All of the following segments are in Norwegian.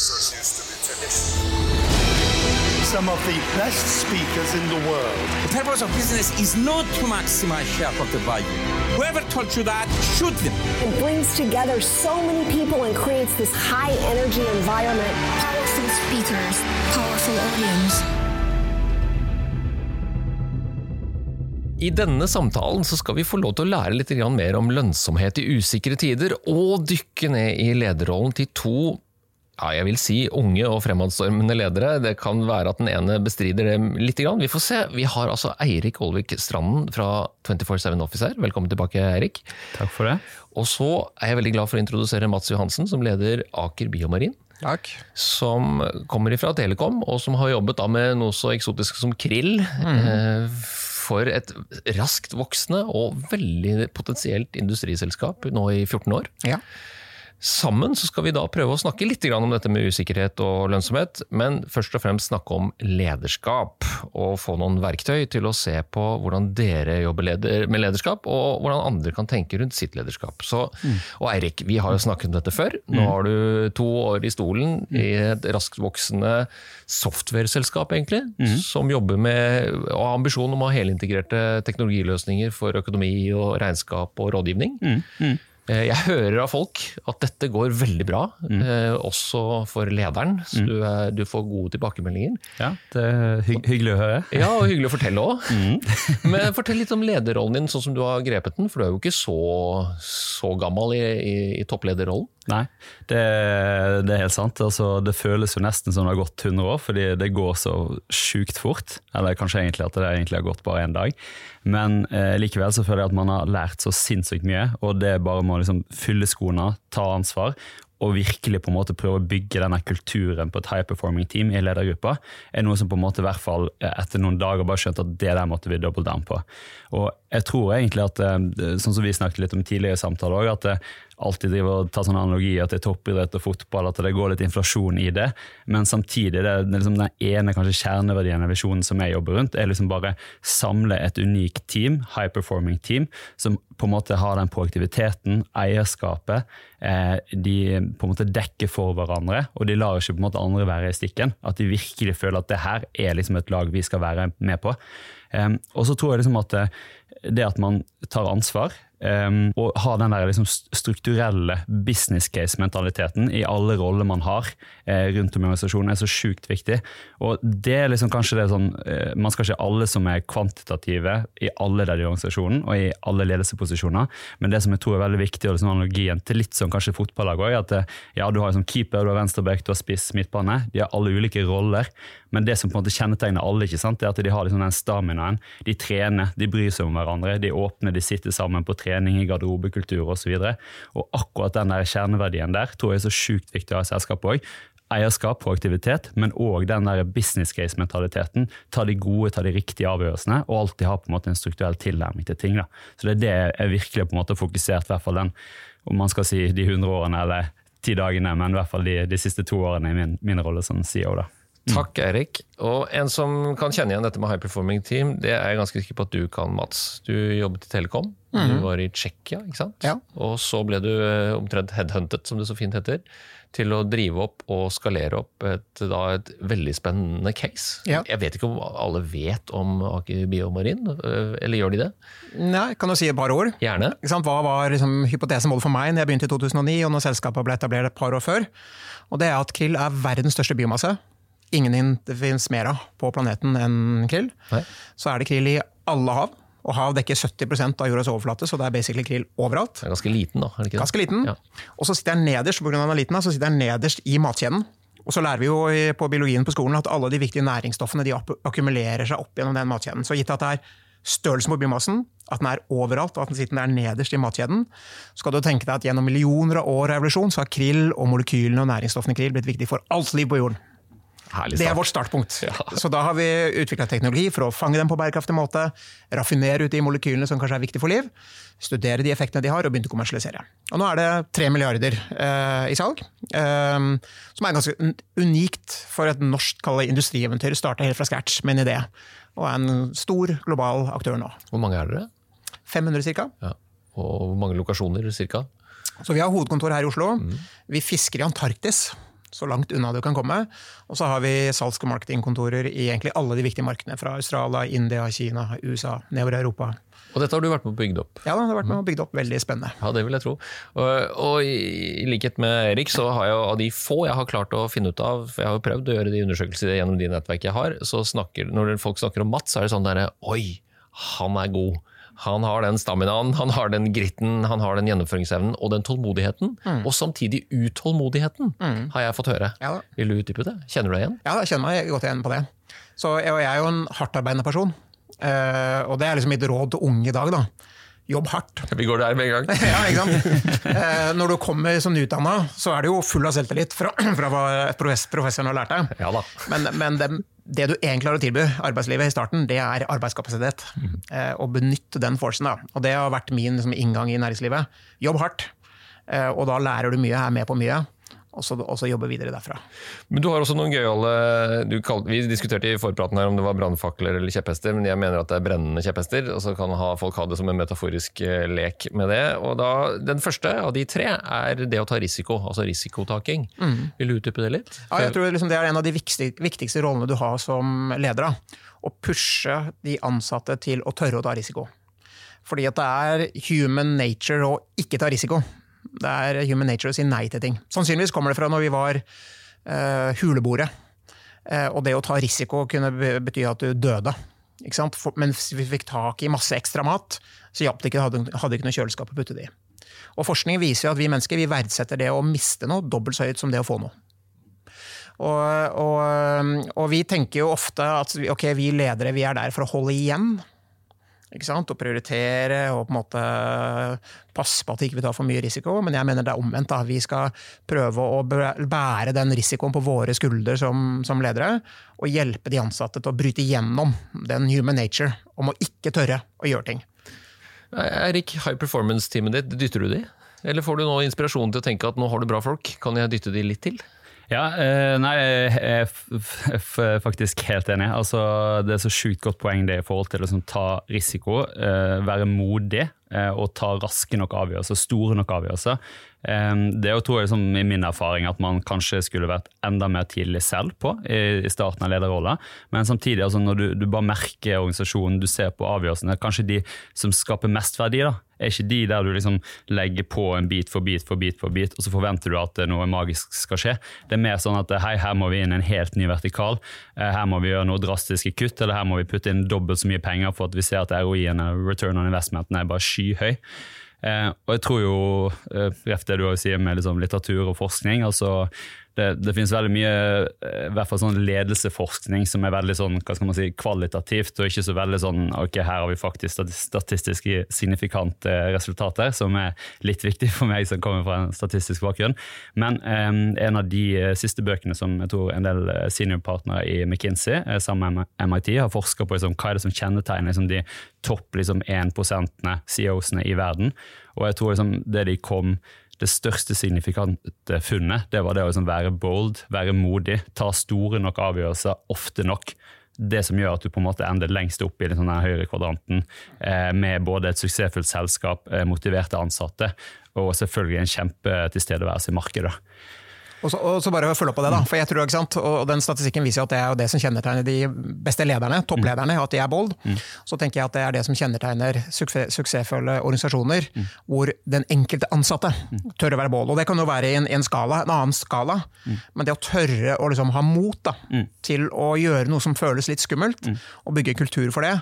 Renaissance used to be tradition. Some of the best speakers in the world. The purpose of business is not to maximize shareholder value. Whoever told you that, shoot them. It brings together so many people and creates this high energy environment. Powerful speakers, powerful audience. I denne samtalen så skal vi få lov til å lære litt mer om lønnsomhet i usikre tider, og dykke ned i lederrollen til to ja, jeg vil si unge og fremadstormende ledere. Det kan være at den ene bestrider det litt. Grann. Vi får se. Vi har altså Eirik Olvik Stranden fra 24-7 Office her. Velkommen tilbake, Eirik. Takk for det. Og så er jeg veldig glad for å introdusere Mats Johansen, som leder Aker Biomarin. Takk. Som kommer fra Telekom, og som har jobbet da med noe så eksotisk som krill. Mm. For et raskt voksende og veldig potensielt industriselskap nå i 14 år. Ja. Sammen så skal vi da prøve å snakke litt om dette med usikkerhet og lønnsomhet, men først og fremst snakke om lederskap. Og få noen verktøy til å se på hvordan dere jobber med lederskap, og hvordan andre kan tenke rundt sitt lederskap. Så, og Eirik, vi har jo snakket om dette før. Nå har du to år i stolen i et raskt voksende software-selskap, egentlig, som jobber med og har ambisjon om å ha helintegrerte teknologiløsninger for økonomi og regnskap og rådgivning. Eh, Jeg hører av folk at dette går veldig bra, eh, også for lederen. Så du, er, du får gode tilbakemeldinger. Ja, det er hygg, hyggelig å høre. Ja, og hyggelig å fortelle òg. Men fortell litt om lederrollen din, sånn som du har grepet den. For du er jo ikke så, så gammel i, i, i topplederrollen. Nei, det, det er helt sant. Altså, det føles jo nesten som det har gått 100 år, fordi det går så sjukt fort. Eller kanskje egentlig at det egentlig har gått bare én dag. Men eh, likevel så føler jeg at man har lært så sinnssykt mye, og det er bare med å liksom fylle skoene, ta ansvar. Og virkelig på en måte prøve å bygge denne kulturen på et high performing team i ledergruppa, er noe som på en måte i hvert fall eh, etter noen dager bare skjønte at det der måtte vi double down på. Og jeg tror egentlig at, eh, sånn som vi snakket litt om tidligere i samtaler òg, at det alltid driver og tar sånne analogier til toppidrett og fotball, at det går litt inflasjon i det. Men samtidig, det, det liksom den ene kanskje kjerneverdien av visjonen som jeg jobber rundt, er liksom bare samle et unikt team, high performing team, som på en måte har den proaktiviteten, eierskapet. Eh, de på en måte dekker for hverandre, og de lar ikke på en måte andre være i stikken. At de virkelig føler at det her er liksom et lag vi skal være med på. Um, og så tror jeg liksom at det, det at man tar ansvar, Um, og ha den der liksom strukturelle business case-mentaliteten i alle roller man har rundt om i organisasjonen, er så sjukt viktig. Og det er liksom kanskje det sånn eh, Man skal ikke alle som er kvantitative i alle der i organisasjonen og i alle ledelsesposisjoner, men det som jeg tror er veldig viktig, og liksom analogien til litt sånn kanskje fotballag òg, at ja, du har liksom keeper, du har venstreback, du har spiss, midtbane. De har alle ulike roller, men det som på en måte kjennetegner alle, ikke sant, er at de har liksom den staminaen. De trener, de bryr seg om hverandre, de åpner, de sitter sammen på trening i garderobekultur osv. Og, og akkurat den der kjerneverdien der tror jeg er så sjukt viktig å ha i selskapet òg. Eierskap, proaktivitet, men òg den der business case-mentaliteten. Ta de gode, ta de riktige avgjørelsene, og alltid ha på en måte en strukturell tilnærming til ting. Da. Så det er det jeg virkelig på en måte har fokusert, i hvert fall den, om man skal si de 100 årene eller ti dagene, men i hvert fall de, de siste to årene i min, min rolle som CEO. da. Takk, Eirik. Og en som kan kjenne igjen dette med high performing team, det er jeg ganske sikker på at du kan, Mats. Du jobbet i Telekom. Du var i Tsjekkia, ikke sant? Ja. Og så ble du eh, omtrent headhuntet, som det så fint heter, til å drive opp og skalere opp et, da, et veldig spennende case. Ja. Jeg vet ikke om alle vet om Aker Biomarin, øh, eller gjør de det? Nei, kan du si et par ord? Gjerne. Hva var liksom, hypotesemålet for meg når jeg begynte i 2009, og når selskapet ble etablert et par år før? Og det er at krill er verdens største biomasse. Ingen in- det finnes mer av på planeten enn krill. Nei. Så er det krill i alle hav, og hav dekker 70% av jordas overflate, så det er basically krill overalt. Det er ganske liten, da? er det ikke det? Ganske liten. Ja. Og så sitter jeg nederst, på grunn av den liten, så sitter jeg nederst i matkjeden. Og så lærer vi jo på biologien på skolen at alle de viktige næringsstoffene de akkumulerer seg opp gjennom den matkjeden. Så gitt at det er størrelsen på biomassen, at den er overalt og at den sitter der nederst i matkjeden, så skal du tenke deg at gjennom millioner av år av evolusjon så har krill og molekylene og næringsstoffene krill blitt viktig for alt liv på jorden. Det er vårt startpunkt. Så da har vi utvikla teknologi for å fange dem på bærekraftig måte, raffinere ut de molekylene som kanskje er viktige for liv, studere de effektene de har, og begynne å kommersialisere. Og nå er det tre milliarder eh, i salg, eh, som er ganske unikt for et norsk industrieventyr. Starta helt fra scratch med en idé, og er en stor global aktør nå. Hvor mange er dere? 500 ca. Ja. Og hvor mange lokasjoner, cirka? Så vi har hovedkontor her i Oslo. Vi fisker i Antarktis. Så langt unna du kan komme. Og så har vi salgs- og marketingkontorer i egentlig alle de viktige markedene. Fra Australia, India, Kina, USA, nedover Europa. Og dette har du vært med å bygge opp? Ja, det har vært med og bygd opp veldig spennende. Ja, det vil jeg tro. Og, og i likhet med Erik, så har jeg av de få jeg har klart å finne ut av, for jeg har jo prøvd å gjøre de undersøkelser gjennom de nettverk jeg har, så snakker, når folk snakker om Mats, så er det sånn derre Oi, han er god. Han har den staminaen, han har den gritten, han har den gjennomføringsevnen og den tålmodigheten. Og samtidig utålmodigheten, har jeg fått høre. Ja. Vil du utdype det? Kjenner du deg igjen? Ja, jeg kjenner meg godt igjen på det. Så jeg, jeg er jo en hardtarbeidende person. Uh, og det er liksom mitt råd til unge i dag. da. Jobb hardt. Vi går der med en gang. ja, ikke sant? Uh, når du kommer som nyutdanna, så er du jo full av selvtillit fra, fra hva profess- professoren har lært deg. Ja da. Men, men det, det du egentlig har å tilby arbeidslivet i starten, det er arbeidskapasitet. Eh, og benytte den forcen. da. Og det har vært min liksom, inngang i næringslivet. Jobb hardt, eh, og da lærer du mye, er med på mye. Og så, og så jobbe videre derfra. Men du har også noen gøyale Vi diskuterte i forpraten her om det var brannfakler eller kjepphester, men jeg mener at det er brennende kjepphester. Og så kan ha, folk ha det som en metaforisk eh, lek med det. Og da, Den første av de tre er det å ta risiko, altså risikotaking. Vil du utdype det litt? Ja, jeg tror liksom det er en av de viktigste, viktigste rollene du har som leder. da. Å pushe de ansatte til å tørre å ta risiko. Fordi at det er human nature å ikke ta risiko. Det er human nature å si nei til ting. Sannsynligvis kommer det fra når vi var uh, huleboere. Uh, og det å ta risiko kunne bety at du døde. Men hvis vi fikk tak i masse ekstra mat, så hjalp det ikke, hadde, ikke noe kjøleskap å putte det i. Og forskning viser at vi mennesker vi verdsetter det å miste noe dobbelt så høyt som det å få noe. Og, og, og vi tenker jo ofte at vi- vi ledere vi er der for å holde igjen. Ikke sant? Og prioritere og på en måte passe på at vi ikke tar for mye risiko. Men jeg mener det er omvendt. da. Vi skal prøve å bære den risikoen på våre skuldre som, som ledere. Og hjelpe de ansatte til å bryte gjennom den human nature om å ikke tørre å gjøre ting. Erik, high performance-teamet ditt, dytter du de? Eller får du nå inspirasjon til å tenke at nå har du bra folk, kan jeg dytte de litt til? Ja, eh, nei, jeg er faktisk helt enig. Altså, det er så sjukt godt poeng det i forhold til å liksom, ta risiko, eh, være modig eh, og ta raske nok avgjørelser, store nok avgjørelser. Eh, det er tror jeg, liksom, i min erfaring at man kanskje skulle vært enda mer tidlig selv på i starten av lederrollen, men samtidig, altså, når du, du bare merker organisasjonen, du ser på avgjørelsene, kanskje de som skaper mest verdi, da, er ikke de der du liksom legger på en bit for bit for bit, for bit, og så forventer du at eh, noe magisk skal skje. Det er mer sånn at hei, her må vi inn en helt ny vertikal, eh, her må vi gjøre noe drastiske kutt, eller her må vi putte inn dobbelt så mye penger for at vi ser at ROI-en, return on investmenten, er bare skyhøy. Eh, og jeg tror jo, eh, det du sier med liksom, litteratur og forskning, altså det, det finnes veldig mye eh, i hvert fall sånn ledelseforskning som er veldig sånn, hva skal man si, kvalitativt, og ikke så veldig sånn ok, her har vi faktisk stati- statistisk signifikante resultater, som er litt viktig for meg som kommer fra en statistisk bakgrunn. Men eh, en av de eh, siste bøkene som jeg tror en del eh, seniorpartnere i McKinsey sammen med MIT har forska på liksom, hva er det som kjennetegner liksom, de topp liksom, 1 CEO-ene i verden. Og jeg tror liksom, det de kom det største signifikante funnet det var det å liksom være bold, være modig, ta store nok avgjørelser ofte nok. Det som gjør at du på en måte ender lengst opp i den sånne høyre kvadranten eh, med både et suksessfullt selskap, eh, motiverte ansatte og selvfølgelig en kjempetilstedeværelse i markedet. Og så, og så bare følge opp på det, da. For jeg tror, ikke sant? Og den statistikken viser at det er jo det som kjennetegner de beste lederne, topplederne, at de er bold. Så tenker jeg at det er det som kjennetegner suksess, suksessfulle organisasjoner, hvor den enkelte ansatte tør å være bold. Og det kan jo være i en, en skala, en annen skala, men det å tørre å liksom ha mot da, til å gjøre noe som føles litt skummelt, og bygge kultur for det,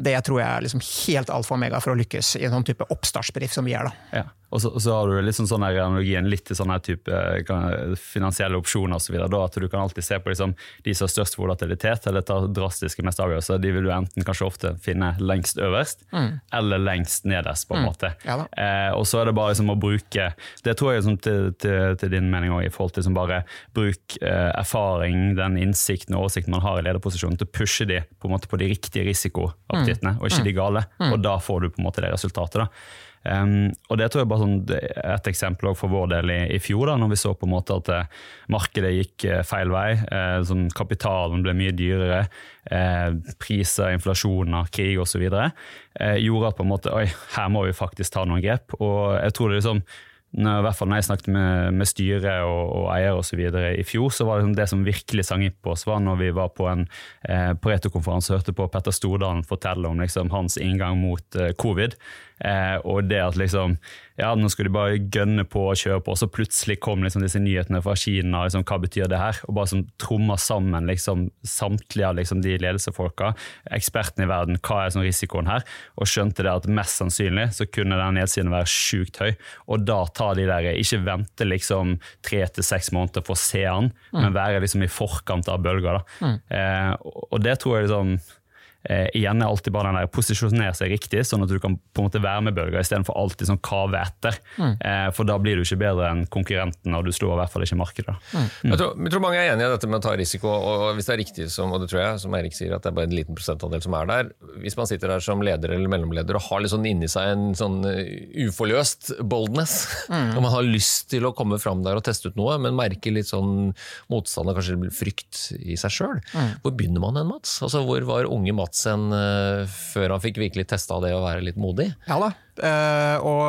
det tror jeg er liksom helt alfa og omega for å lykkes i en sånn type oppstartsbedrift som vi er. da. Ja. Og så, så har du litt sånn, her analogien litt til sånne type eh, kan- finansielle opsjoner osv. At du kan alltid se på liksom, de som har størst volatilitet eller tar drastiske mest avgjørelser. De vil du enten kanskje ofte finne lengst øverst eller lengst nederst. på en måte. Ja eh, og så er det bare liksom, å bruke Det tror jeg liksom, til, til, til din mening òg, i forhold til liksom, bare bruk eh, erfaring, den innsikten og oversikten man har i lederposisjonen, til å pushe de på, måte, på de riktige risikoappetittene, og ikke de gale. Og da får du på en måte det resultatet. da. Um, og det tror jeg bare sånn, et eksempel for vår del i, i fjor, da, når vi så på en måte at eh, markedet gikk eh, feil vei. Eh, sånn, kapitalen ble mye dyrere. Eh, priser, inflasjoner, krig osv. Eh, gjorde at på en måte, oi, her må vi faktisk ta noen grep. Og jeg tror det liksom når, i hvert fall når jeg snakket med, med styret og, og eier osv. i fjor, så var det, liksom det som virkelig sang inn på oss, var når vi var på en eh, Pareto-konferanse og hørte på Petter Stordalen fortelle om liksom, hans inngang mot eh, covid. Eh, og det at liksom ja, nå skulle de bare gønne på og kjøre på, og så plutselig kom liksom disse nyhetene fra Kina. Liksom, hva betyr det her? Og bare som tromma sammen liksom, samtlige av liksom, de ledelsefolka, ekspertene i verden, hva er sånn, risikoen her? Og skjønte det at mest sannsynlig så kunne den nedsiden være sjukt høy. Og da tar de der, ikke vente liksom tre til seks måneder for å se den, mm. men være liksom i forkant av bølger. Mm. Eh, og det tror jeg liksom eh, igjen er alltid bare den der posisjonere seg riktig, sånn at du kan på en måte være med bølger istedenfor alltid sånn kave etter. Mm. Eh, for da blir du ikke bedre enn konkurrenten, og du slår i hvert fall ikke markedet. Mm. Mm. Jeg, tror, jeg, tror, mange er enig i dette med å ta risiko, og hvis det er riktig, som, og det tror jeg, som Erik sier, at det er bare en liten prosentandel som er der. Hvis man sitter der som leder eller mellomleder og har litt sånn inni seg en sånn eh, uforløst boldness, mm. og man har lyst til å komme fram der og teste ut noe, men merker litt sånn motstand og kanskje frykt i seg sjøl, mm. hvor begynner man hen, Mats? Altså, hvor var unge Mats Mats enn uh, før han fikk virkelig testa det å være litt modig? Ja da, uh, og,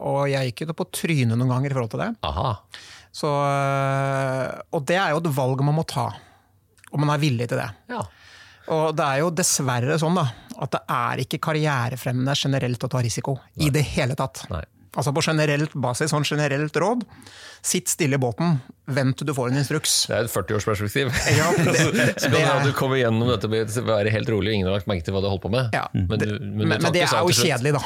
og, jeg gikk jo på trynet noen ganger i forhold til det. Aha. Så, uh, og det er jo et valg man må ta, om man er villig til det. Ja. Og det er jo dessverre sånn da, at det er ikke karrierefremmende generelt å ta risiko. Nei. I det hele tatt. Nei. Altså på generelt basis, sånn generelt råd. Sitt stille i båten, vent til du får en instruks. Det er et 40-årsperspektiv. Ja, så kan er... du kommer gjennom dette med å være helt rolig, og ingen har lagt merke til hva du holdt på med. Ja, men, det, men, men, men det er jo kjedelig, da.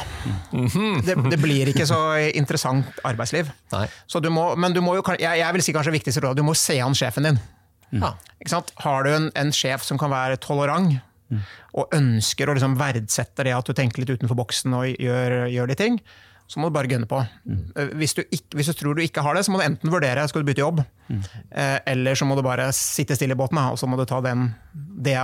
Mhm. Det, det, blir ikke så interessant arbeidsliv. Så du må, men du må jo, jeg, jeg vil si kanskje viktigste råd, du må se an sjefen din. Ja. Har du en, en, sjef som kan være tolerant, mm. og ønsker å liksom verdsette det at du tenker litt utenfor boksen og gjør, gjør de ting, så må du bare gønne på. Mm. Hvis, du ikke, hvis, du tror du ikke har det, så må du enten vurdere skal du bytte jobb, mm. eller så må du bare sitte stille i båten og så må du ta den, det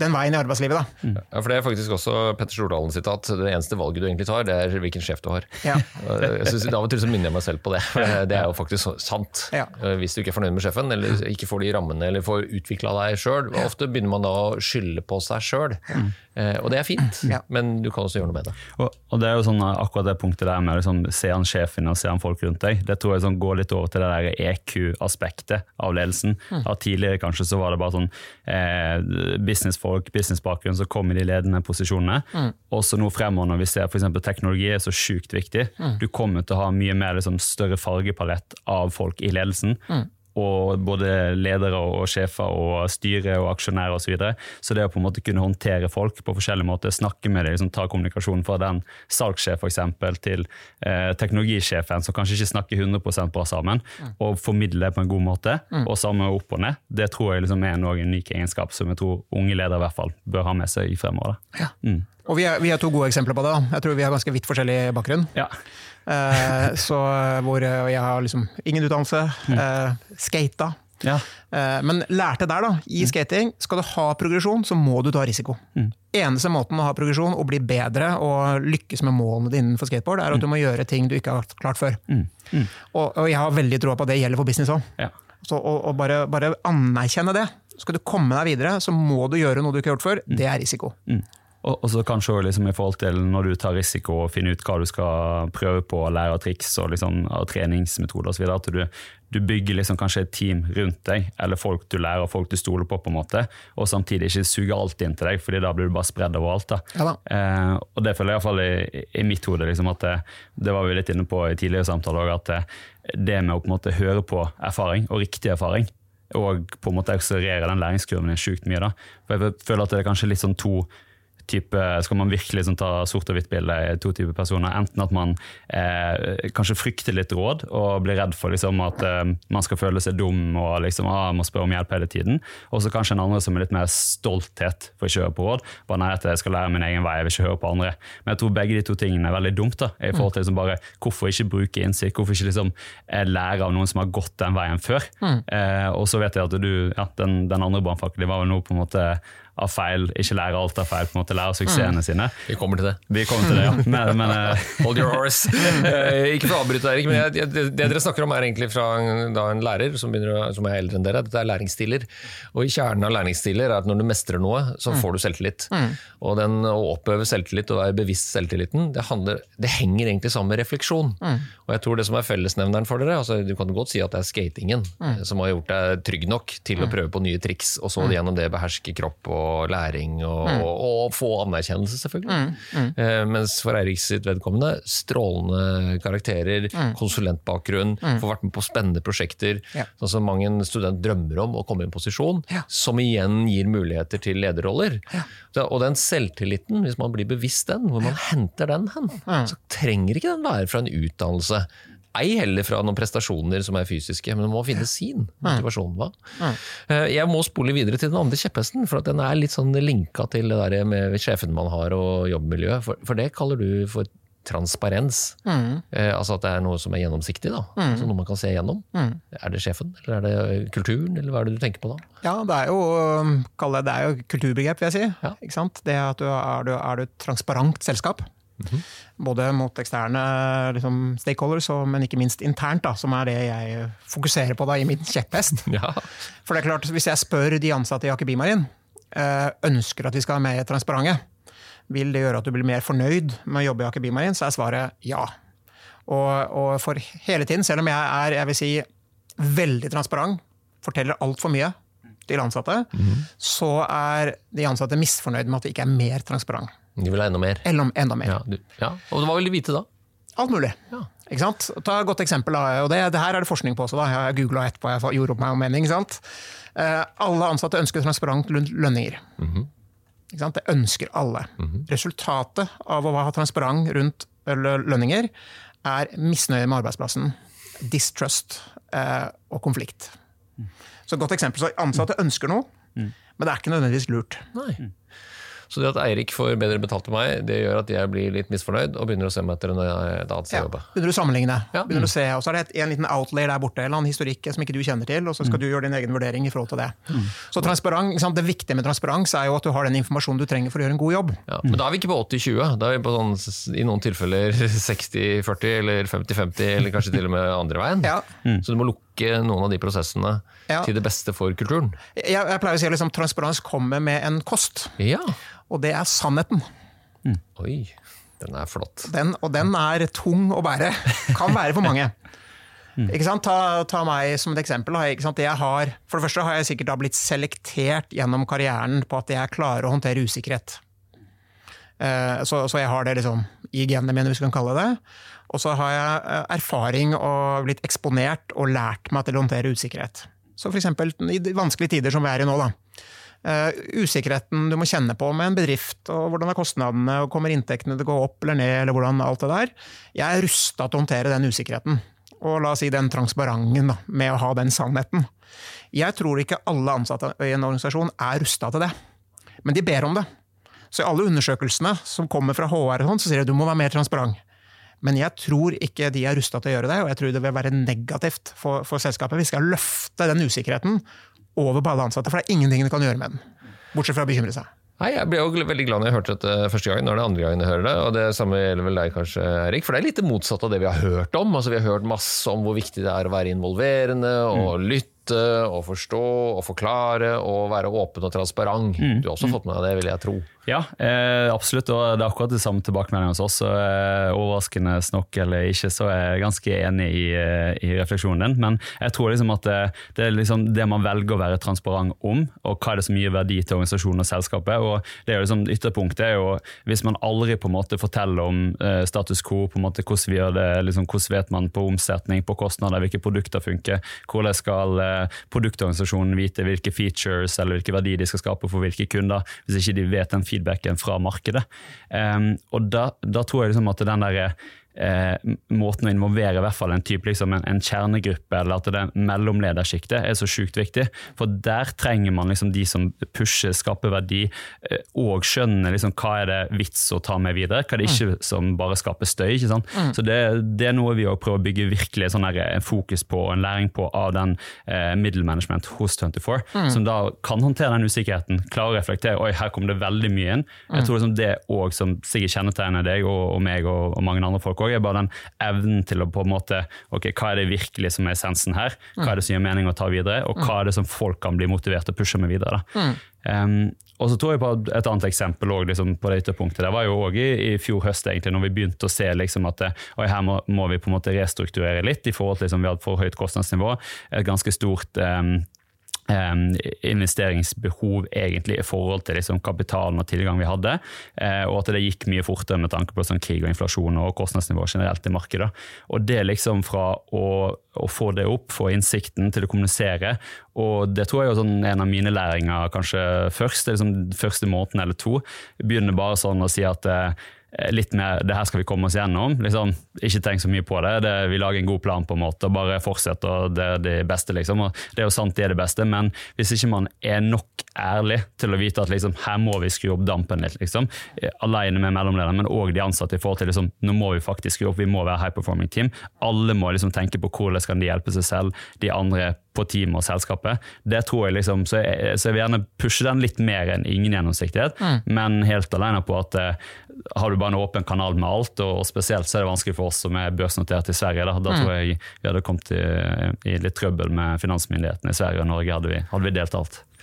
den veien i arbeidslivet. Da. Mm. Ja, for Det er faktisk også Petter Stordalen sitat. Det eneste valget du egentlig tar, det er hvilken sjef du har. Ja. jeg synes, Av og til så minner jeg meg selv på det. Det er jo faktisk sant. Ja. Eh, hvis du ikke er fornøyd med sjefen, eller ikke får de rammene, eller får utvikla deg sjøl, ofte begynner man da å skylde på seg sjøl. Mm. Eh, og det er fint, men du kan også gjøre noe med det. Og, og det er jo sånn Akkurat det punktet der med liksom, se an sjefen og se an folk rundt deg, det tror jeg sånn, går litt over til det der EQ-aspektet av ledelsen. Mm. tidligere kanskje så var det bare sånn eh, businessfolk folk, businessbakgrunn som kommer i de ledende posisjonene. Mm. Også nå fremover når vi ser f.eks. teknologi er så sjukt viktig. Mm. Du kommer til å ha mye mer liksom, større fargepalett av folk i ledelsen. Mm og både ledere og sjefer og styre og aksjonærer osv. Så, videre. så det å på en måte kunne håndtere folk på forskjellige måter, snakke med dem, liksom, ta kommunikasjon fra den salgssjef eksempel, til eh, teknologisjefen som kanskje ikke snakker 100 bra sammen, mm. og formidle det på en god måte, mm. og samme opp og ned, det tror jeg liksom er en unik egenskap som jeg tror unge ledere i hvert fall bør ha med seg i fremover. Ja. Mm. Og vi har, vi har, to gode eksempler på det. Jeg tror vi har ganske vidt forskjellig bakgrunn. Ja. Eh, så hvor jeg har liksom ingen utdannelse, mm. eh, skata. Ja. Uh, men lærte der, da, i mm. skating, skal du ha progresjon, så må du ta risiko. Mm. Eneste måten å ha progresjon og bli bedre og lykkes med målene dine innenfor skateboard, er at du mm. må gjøre ting du ikke har klart før. Mm. Mm. Og, og, jeg har veldig troa på at det gjelder for business òg. Ja. og, bare, bare, anerkjenne det. Skal du komme deg videre, så må du gjøre noe du ikke har gjort før. Det er risiko. Og, og så kanskje liksom i forhold til når du tar risiko og finner ut hva du skal prøve på, lære av triks og, liksom, og treningsmetoder osv. At du, du, bygger liksom kanskje et team rundt deg, eller folk du lærer, folk du stoler på, på en måte, og samtidig ikke suger alt inn til deg, fordi da blir du bare spredd overalt. Da. Ja, da. Eh, og det føler jeg iallfall i, i mitt hode, liksom, at det, det, var vi litt inne på i tidligere samtaler, at det, det med å på en måte høre på erfaring, og riktig erfaring, og på en måte akselerere den læringskurven sjukt mye. da. For jeg føler at det er kanskje litt sånn to type, skal man virkelig sånn, ta sort og hvitt-bilde i to typer personer. Enten at man eh, kanskje frykter litt råd og blir redd for liksom, at eh, man skal føle seg dum og liksom, ah, må spørre om hjelp hele tiden. Og så kanskje en andre som er litt mer stolthet for ikke å høre på råd. Bare nei, jeg skal lære min egen vei, jeg vil ikke høre på andre. Men jeg tror begge de to tingene er veldig dumt. da, i forhold til liksom, bare Hvorfor ikke bruke innsikt? Hvorfor ikke liksom, eh, lære av noen som har gått den veien før? Mm. Eh, og så vet jeg at du, ja, den, den andre brannfakkelen var jo nå på en måte av feil, ikke lære alt av feil, på en måte lære suksessene sine. Vi kommer til det. Vi kommer til det, ja. Men, men eh, Hold your horse. Eh, ikke for å avbryte, Erik, men jeg, jeg, det det dere snakker om er egentlig fra en, da en lærer som, begynner, å- som er eldre enn dere. Dette er læringsstiler. Og i kjernen av læringsstiler er at når du mestrer noe, så får du selvtillit. Og den å oppøve selvtillit og være bevisst selvtilliten, det, handler, det henger egentlig sammen med refleksjon. Og jeg tror det som er fellesnevneren for dere, altså du kan godt si at det er skatingen eh, som har gjort deg trygg nok til å prøve på nye triks, og så gjennom det beherske kropp og læring og, og, og få anerkjennelse, selvfølgelig. Eh, mens for Eirik sitt vedkommende, strålende karakterer, konsulentbakgrunn, få vært med på spennende prosjekter, Ja. sånn som mange en student drømmer om å komme i en posisjon, Ja. som igjen gir muligheter til lederroller. Så- Og den selvtilliten, hvis man blir bevisst den, hvor man henter den hen, så trenger ikke den være fra en utdannelse. Ei heller fra noen prestasjoner som er fysiske, men man må finne sin motivasjon. Hva? Eh, Jeg må spole videre til den andre kjepphesten, for at den er litt sånn linka til det der med sjefen man har og jobbmiljøet. For, for det kaller du for transparens. Eh, altså at det er noe som er gjennomsiktig, da. Så noe man kan se gjennom. Er det sjefen, eller er det kulturen, eller hva er det du tenker på da? Ja, det er jo, um, det, det er jo kulturbegrep, vil jeg si. Ja. Ikke sant? Det at du er, du, er du et transparent selskap. Både mot eksterne liksom, stakeholders, men ikke minst internt, da, som er det jeg fokuserer på da, i min kjepphest. Ja. For det er klart, Hvis jeg spør de ansatte i Aker Bymarin eh, ønsker at vi skal være mer transparente, vil det gjøre at du blir mer fornøyd med å jobbe i Aker Bimarin, så er svaret ja. Og, og for hele tiden, selv om jeg er jeg vil si, veldig transparent, forteller altfor mye til ansatte, så er de ansatte misfornøyd med at vi ikke er mer transparent. De vil ha enda mer. Eller enda mer. Ja, du, ja. Og hva vil de vite da? Alt mulig. Ja. Ikke sant? Ta et godt eksempel, da, og det, det her er det forskning på også. Da. Jeg googla etterpå, jeg gjorde opp meg om mening. Ikke sant? Eh, alle ansatte ønsker transparent løn- lønninger. Ikke sant? Det ønsker alle. Resultatet av å ha transparent rundt lønninger er misnøye med arbeidsplassen, distrust eh, og konflikt. Så et godt eksempel. Så ansatte ønsker noe, men det er ikke nødvendigvis lurt. Nei. Så det at Eirik får bedre betalt enn meg, det gjør at jeg blir litt misfornøyd og begynner å se meg etter en et annet sted Ja, å jobbe. begynner du å sammenligne. Ja. Begynner du å se, og så er det en liten outlay der borte, en eller annen historikk som ikke du kjenner til, og så skal du gjøre din egen vurdering i forhold til det. Så transparent. Det viktige med transparens er jo at du har den informasjonen du trenger for å gjøre en god jobb. Ja, men da er vi ikke på 80-20, da er vi på sånn, i noen tilfeller 60-40 eller 50-50, eller kanskje til og med andre veien. Ja. Så du må lukke noen av de prosessene Ja. til det beste for kulturen. Jeg, jeg pleier å si at liksom, transparens kommer med en kost, Ja. og det er sannheten. Oi, den er flott. Den, og den er tung å bære. Kan være for mange. Ikke sant? Ta, ta meg som et eksempel. Ikke sant? Jeg har, for det første har jeg sikkert da blitt selektert gjennom karrieren på at jeg klarer å håndtere usikkerhet. Eh, Så, så jeg har det liksom i genene mine, hvis vi kan kalle det. Og så har jeg eh, erfaring og blitt eksponert og lært meg til å håndtere usikkerhet. Så f.eks. i de vanskelige tider som vi er i nå, da. Uh, usikkerheten du må kjenne på med en bedrift, og hvordan er kostnadene, og kommer inntektene til å gå opp eller ned, eller hvordan alt det der. Jeg er rusta til å håndtere den usikkerheten. Og la oss si den transparenten med å ha den sannheten. Jeg tror ikke alle ansatte i en organisasjon er rusta til det, men de ber om det. Så i alle undersøkelsene som kommer fra HR, og sånt, så sier de at du må være mer transparent. Men jeg tror ikke de er rusta til å gjøre det, og jeg tror det vil være negativt for, for selskapet. Vi skal løfte den usikkerheten over på alle ansatte, for det er ingenting du kan gjøre med den. Bortsett fra å bekymre seg. Nei, Jeg ble jo veldig glad når jeg hørte dette første gang, når det er andre gangen jeg hører det. Og det samme gjelder vel deg kanskje, Erik. For det er litt det motsatte av det vi har hørt om. Altså, vi har hørt masse om hvor viktig det er å være involverende og lytte og forstå og forklare og være åpen og transparent. Du har også fått med deg det, vil jeg tro. Ja, eh, absolutt. Og det er akkurat det samme tilbakemeldingen hos oss. Så, eh, overraskende nok eller ikke, så er jeg ganske enig i, eh, i refleksjonen din. Men jeg tror liksom at det, det er liksom det man velger å være transparent om, og hva er det som gir verdi til organisasjonen og selskapet. Og det er jo liksom Ytterpunktet er jo hvis man aldri på en måte forteller om eh, status quo, på en måte hvordan vi gjør det, liksom, hvordan vet man på omsetning, på kostnader, hvilke produkter funker, hvordan skal eh, produktorganisasjonen vite hvilke features eller hvilke verdi de skal skape for hvilke kunder, hvis ikke de vet den feedbacken fra markedet. Um, og da, da tror jeg liksom at den der eh, måten å involvere i hvert fall en type liksom en, en kjernegruppe, eller at det mellomledersjiktet er så sjukt viktig. For der trenger man liksom de som pusher, skaper verdi, eh, og skjønner liksom hva er det vits å ta med videre, hva er det ikke som bare skaper støy. ikke sant? Så det, det er noe vi òg prøver å bygge virkelig sånn her, en fokus på og en læring på av den eh, middelmanagement hos 24, som da kan håndtere den usikkerheten, klare å reflektere oi, her kom det veldig mye inn. Jeg tror liksom det òg som sikkert kjennetegner deg og, og meg og, og mange andre folk òg, er bare den evnen til å på en måte ok, Hva er det virkelig som er essensen her? Hva er det som gir mening å ta videre? Og hva er det som folk kan bli motivert til å pushe med videre? da? Um, og så tror jeg på Et annet eksempel også, liksom, på det ytterpunktet det var jo også i, i fjor høst, egentlig, når vi begynte å se liksom, at oi, her må, må vi på en måte restrukturere litt i forhold til liksom, vi hadde for høyt kostnadsnivå. Et ganske stort um, investeringsbehov egentlig i forhold til liksom, kapitalen og tilgang vi hadde, eh, og at det gikk mye fortere med tanke på sånn, krig og inflasjon og kostnadsnivå generelt i markedet. Og det liksom fra å, å få det opp, få innsikten til å kommunisere, og det tror jeg er sånn, en av mine læringer kanskje først, liksom første måneden eller to, begynner bare sånn å si at eh, litt mer det her skal vi komme oss gjennom. Liksom, ikke tenk så mye på det. det. Vi lager en god plan på en måte, og bare fortsett. og Det er det beste, liksom. Og det er jo sant det er det beste, men hvis ikke man er nok ærlig til å vite at liksom, her må vi skru opp dampen litt, liksom, alene med mellomlederen, men òg de ansatte i forhold til liksom, nå må vi faktisk skru opp, vi må være high performing team. Alle må liksom tenke på hvordan skal de hjelpe seg selv, de andre på teamet og selskapet. Det tror jeg liksom, så jeg, så jeg vil gjerne pushe den litt mer enn ingen gjennomsiktighet, men helt alene på at eh, har du bare en åpen kanal med alt, og spesielt så er det vanskelig for oss som er børsnotert i Sverige. Da, da tror jeg vi hadde kommet i, i litt trøbbel med finansmyndighetene i Sverige og Norge, hadde vi, hadde vi delt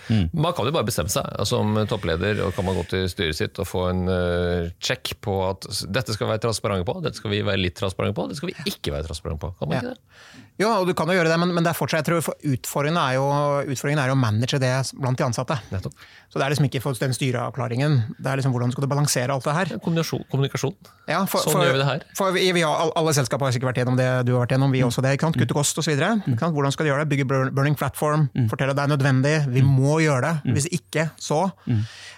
alt. Man kan jo bare bestemme seg som toppleder og kan man gå til styret sitt og få en uh, på at dette skal vi være transparente på, dette skal vi være litt transparente på, dette skal vi ikke være transparente på. Kan man Ja. ikke det? Jo, og du kan jo gjøre det, men, men det er fortsatt, jeg tror for utfordringen er, jo, utfordringen er jo å manage det blant de ansatte. Nettopp. Så det er liksom ikke for den styreavklaringen. Det er liksom hvordan skal du balansere alt det her. Kommunikasjon. kommunikasjon. Ja, for, Sånn for, gjør vi det her. For vi, vi har, alle selskap har sikkert vært gjennom det du har vært gjennom, vi også det. Kutte kost osv. Hvordan skal du gjøre det? Bygge burning platform, fortelle at det er nødvendig, vi må gjøre det. Hvis ikke, så.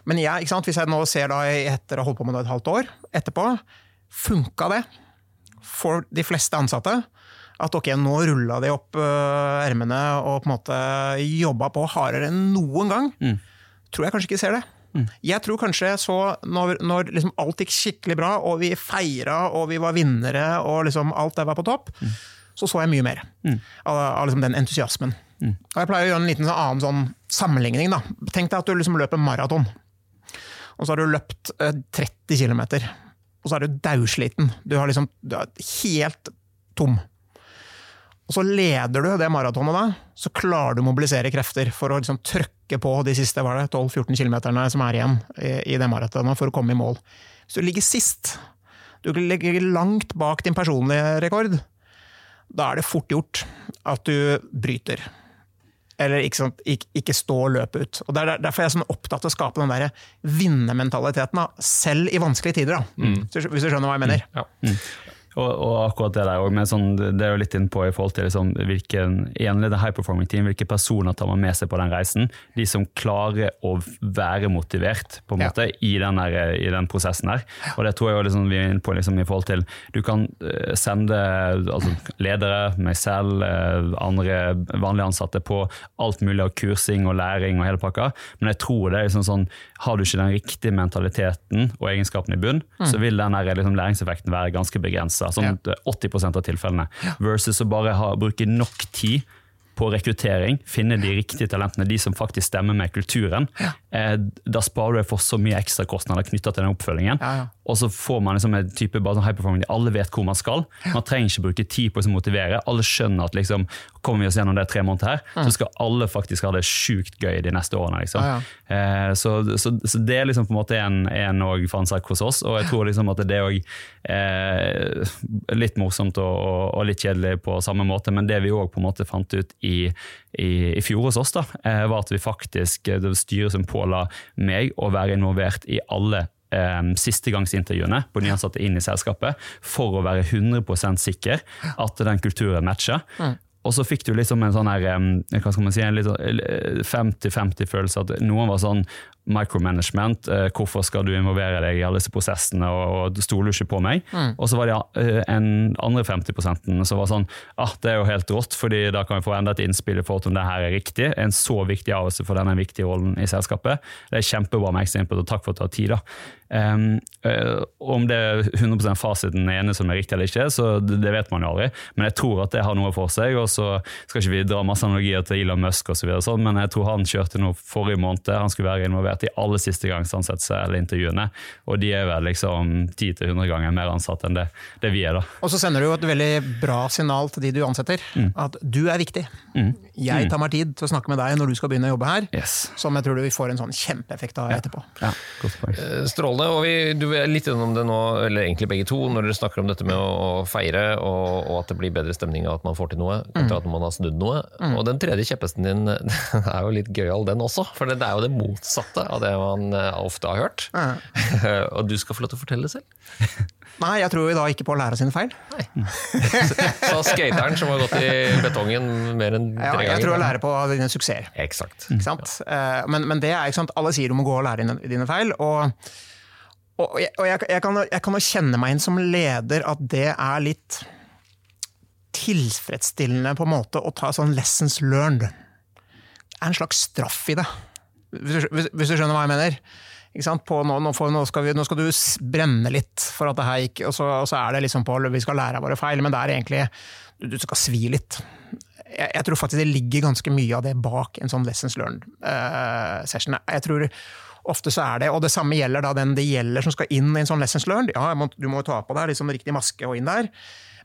Men jeg, ikke sant? hvis jeg nå ser da etter å ha holdt på med det et halvt år etterpå, funka det for de fleste ansatte? At ok, nå rulla de opp ermene og på en måte jobba på hardere enn noen gang. Tror jeg kanskje ikke ser det. Jeg tror kanskje så når, når liksom alt gikk skikkelig bra, og vi feira og vi var vinnere og liksom alt det var på topp, så så jeg mye mer av, av liksom den entusiasmen. Og jeg pleier å gjøre en liten sånn annen sånn sammenligning. Da. Tenk deg at du liksom løper maraton, og så har du løpt eh, 30 km. Og så er du daudsliten. Du, liksom, du er helt tom. Og så leder du det maratonet, da, så klarer du å mobilisere krefter for å liksom trykke på de siste 12-14 km som er igjen i, i det maratonet for å komme i mål. Hvis du ligger sist, du ligger langt bak din personlige rekord, da er det fort gjort at du bryter. Eller ikke, sant, ikke, ikke stå og løpe ut. Og er der- Derfor er jeg sånn opptatt av å skape den der vinnermentaliteten, selv i vanskelige tider. Da, hvis, du, hvis du skjønner hva jeg mener. Ja. Og, og akkurat det der, òg, men sånn, det er jo litt innpå i forhold til liksom, hvilken enlig, high performing team, hvilke personer tar man med seg på den reisen. De som klarer å være motivert på en Ja. i den, der, i den prosessen her. Og det tror jeg liksom, vi er inne på liksom, i forhold til Du kan eh, sende altså, ledere, meg selv, eh, andre vanlige ansatte på alt mulig av kursing og læring og hele pakka, men jeg tror det er liksom sånn Har du ikke den riktige mentaliteten og egenskapen i bunn, så vil den der, liksom, læringseffekten være ganske begrensa. Sånn Ja. 80 av tilfellene. Versus å bare ha, bruke nok tid på rekruttering, finne de riktige talentene, de som faktisk stemmer med kulturen. Eh, da sparer du deg for så mye ekstrakostnader knytta til den oppfølgingen. Ja, ja. Og så får man liksom en type bare sånn high performing, alle vet hvor man skal. Man trenger ikke bruke tid på å motivere. Alle skjønner at liksom, kommer vi oss gjennom det tre måneder her, så skal alle faktisk ha det sjukt gøy de neste årene. Liksom. Ja, Eh, så, så, så det er liksom på en måte en, en og hos oss, og jeg tror liksom at det er også, eh, litt morsomt og, og, og litt kjedelig på samme måte, men det vi òg fant ut i, i, i fjor hos oss, da, eh, var at vi faktisk, det styret som påla meg å være involvert i alle eh, sistegangsintervjuene på nyansatte inn i selskapet, for å være 100% sikker at den kulturen matcher. og så fikk du liksom en sånn her, hva skal man si, en litt sånn, eh, 50-50-følelse. At noen var sånn micromanagement. eh, Hvorfor skal du involvere deg i alle disse prosessene, og, og du ikke på meg? Og så var det eh, en andre 50% som var sånn ah, det er jo helt rått, fordi da kan vi få enda et innspill i forhold til om det her er riktig. En så viktig avgjørelse for denne viktige rollen i selskapet. Det er kjempebra med ekstra input, og takk for at du har tid. da. Um, om det er 100 fasiten er ene som er riktig eller ikke, så det, det vet man jo aldri. Men jeg tror at det har noe for seg. og så skal ikke vi dra masse analogier til Elon Musk og så videre, sånn, men jeg tror han kjørte noe forrige måned. Han skulle være involvert i alle siste gangs ansettelse eller intervjuene, og de er vel liksom 10-100 ganger mer ansatt enn det, det vi er. da. Og så sender du jo et veldig bra signal til de du ansetter. At du er viktig. Jeg tar meg tid til å snakke med deg når du skal begynne å jobbe her. Yes. Som jeg tror du får en sånn kjempeeffekt av etterpå. Ja, Ja. Eh, Strålende. og vi, Du er litt innom det nå, eller egentlig begge to, når dere snakker om dette med å, feire og, og at det blir bedre stemning av at man får til noe, kontra at man har snudd noe. Og den tredje kjeppesten din den er jo litt gøyal, den også. For det er jo det motsatte av det man eh, ofte har hørt. og du skal få lov til å fortelle det selv. Nei, jeg tror vi da ikke på å lære sine feil. Så skateren som har gått i betongen mer enn tre Ja, ganger. jeg tror å lære på dine suksesser. Eksakt. Ikke sant? Eh, Men, men det er ikke sant, alle sier du må gå og lære dine, dine feil. Og, og, jeg, og jeg, jeg, kan, jeg kan jo kjenne meg inn som leder at det er litt tilfredsstillende på en måte å ta sånn lessons learned. Det er en slags straff i det, hvis hvis, hvis du skjønner hva jeg mener. Nå, nå, får, nå, skal vi, nå skal du brenne litt for at det her gikk, og så, og så er det liksom på vi skal lære av våre feil, men det er egentlig du, skal svi litt. Jeg, jeg tror faktisk det ligger ganske mye av det bak en sånn lessons learned-session. jeg tror ofte så er det, og det samme gjelder da den det gjelder som skal inn i en sånn lessons learned. Ja, må, du må jo ta på deg liksom riktig maske og inn der,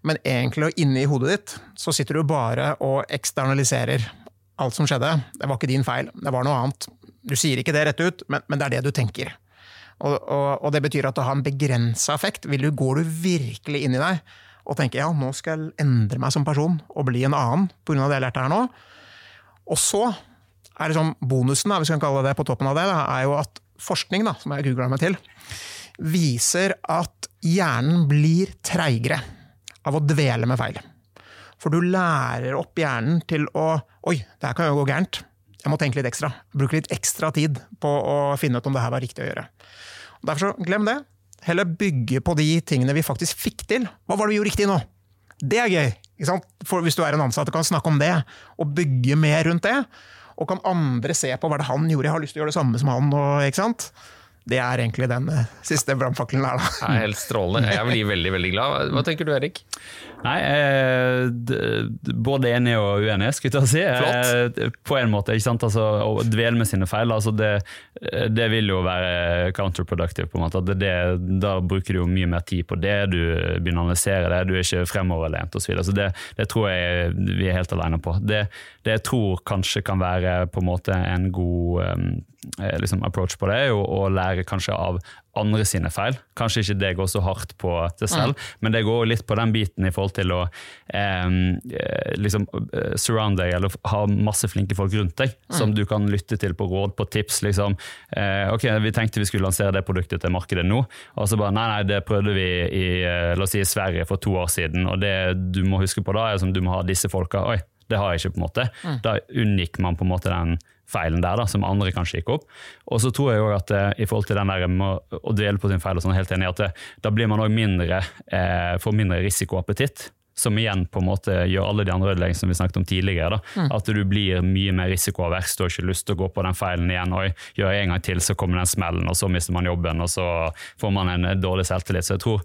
men egentlig og inne i hodet ditt så sitter du bare og eksternaliserer alt som skjedde. Det var ikke din feil, det var noe annet. Du sier ikke det rett ut, men, men det er det du tenker. Og, og, og det betyr at det har en begrensa effekt. Du, går du virkelig inn i deg og tenker ja, nå skal jeg endre meg som person og bli en annen pga. det jeg lærte her nå. Og så er det sånn, bonusen, hvis vi kan kalle det på toppen av det, da, er jo at forskning, da, som jeg googla meg til, viser at hjernen blir treigere av å dvele med feil. For du lærer opp hjernen til å Oi, det her kan jo gå gærent. Jeg må tenke litt ekstra. Bruke litt ekstra tid på å finne ut om det her var riktig å gjøre. Og derfor så, glem det. Heller bygge på de tingene vi faktisk fikk til. Hva var det vi gjorde riktig nå? Det er gøy! Ikke sant? For hvis du er en ansatt og kan snakke om det, og bygge mer rundt det, og kan andre se på hva det han gjorde, jeg har lyst til å gjøre det samme som han, og, ikke sant? Det er egentlig den eh, siste brannfakkelen her, da. Helt strålende. Jeg blir veldig veldig glad. Hva tenker du, Erik? Nei, eh, både enig og uenig, skulle jeg si. Eh, På en måte, ikke sant? Altså, Å dvele med sine feil, altså det, det vil jo være counterproductive. på en måte. Det, det, da bruker du jo mye mer tid på det, du begynner å analysere det, du er ikke fremoverlent osv. Så, videre. så det, det tror jeg vi er helt alene på. Det, det jeg tror kanskje kan være på en måte en god eh, liksom approach på det, er å lære kanskje av andre sine feil. Kanskje ikke det går så hardt på det selv, men det går litt på den biten i forhold til å eh, liksom eh, surround deg, eller ha masse flinke folk rundt deg, som du kan lytte til på råd, på tips. liksom. Eh, ok, Vi tenkte vi skulle lansere det produktet til markedet nå, og så bare nei, nei, det prøvde vi i eh, la oss si, Sverige for to år siden, og det du må huske på da, er som du må ha disse folka. Oi, det har jeg ikke, på en måte. Da unngikk man på en måte den feilen der, da, som andre kanskje gikk opp. Og så tror jeg også at eh, i forhold til den der med å, dvele på sin feil, og sånn, helt enig at det, da blir man også mindre, eh, får mindre risikoappetitt. Som igjen på en måte gjør alle de andre ødeleggelsene som vi snakket om tidligere. Da. At du blir mye mer risikoavers. Du har ikke lyst til å gå på den feilen igjen. Oi, gjør jeg en gang til, så kommer den smellen, og så mister man jobben, og så får man en eh, dårlig selvtillit. Så jeg tror